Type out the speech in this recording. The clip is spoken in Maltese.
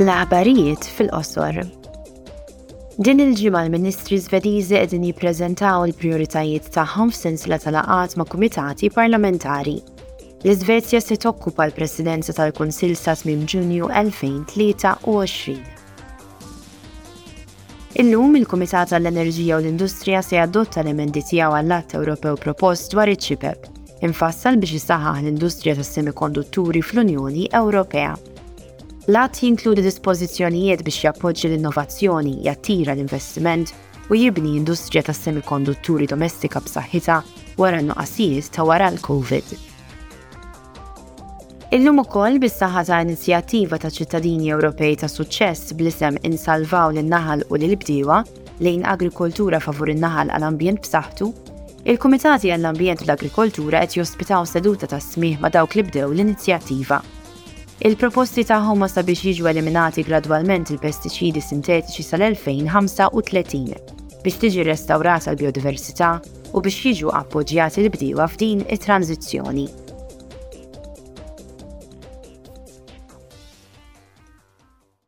L-aħbarijiet fil-qosor. Din il-ġimgħa l-Ministri Svediżi qegħdin jippreżentaw il-prijoritajiet tagħhom f'sensla tal-laqgħat ma' kumitati parlamentari. L-Iżvezja se tokkupa l-Presidenza tal-Kunsill sa tmiem Ġunju 2023. Illum, il-Kumitat għall-Enerġija u l-Industrija se jadotta l-emendi tiegħu għall-Att Ewropew propost dwar iċ-ċipep, imfassal biex isaħħaħ l-industrija tas-semikondutturi fl-Unjoni Ewropea. L-att jinkludi dispożizzjonijiet biex jappoġġja l-innovazzjoni, jattira l-investiment u jibni industrija tas-semikondutturi domestika b'saħħitha wara n-nuqqasijiet ta' wara l-COVID. Illum ukoll bis-saħħa ta' inizjattiva ta' ċittadini Ewropej ta' suċċess bl-isem Insalvaw lin-Naħal u lill-Bdiewa lejn Agrikoltura favur in-Naħal għal Ambjent b'Saħħtu, il-Kumitati għall-Ambjent u l-Agrikoltura qed jospitaw seduta ta' smigħ ma' dawk li bdew l-inizjattiva. Il-proposti tagħhom ma sabiex jiġu eliminati gradwalment il-pestiċidi sintetiċi sal-2035 biex tiġi rrestawrata l-biodiversità, u biex jiġu appoġġjati l-bdiewa f'din it-tranżizzjoni.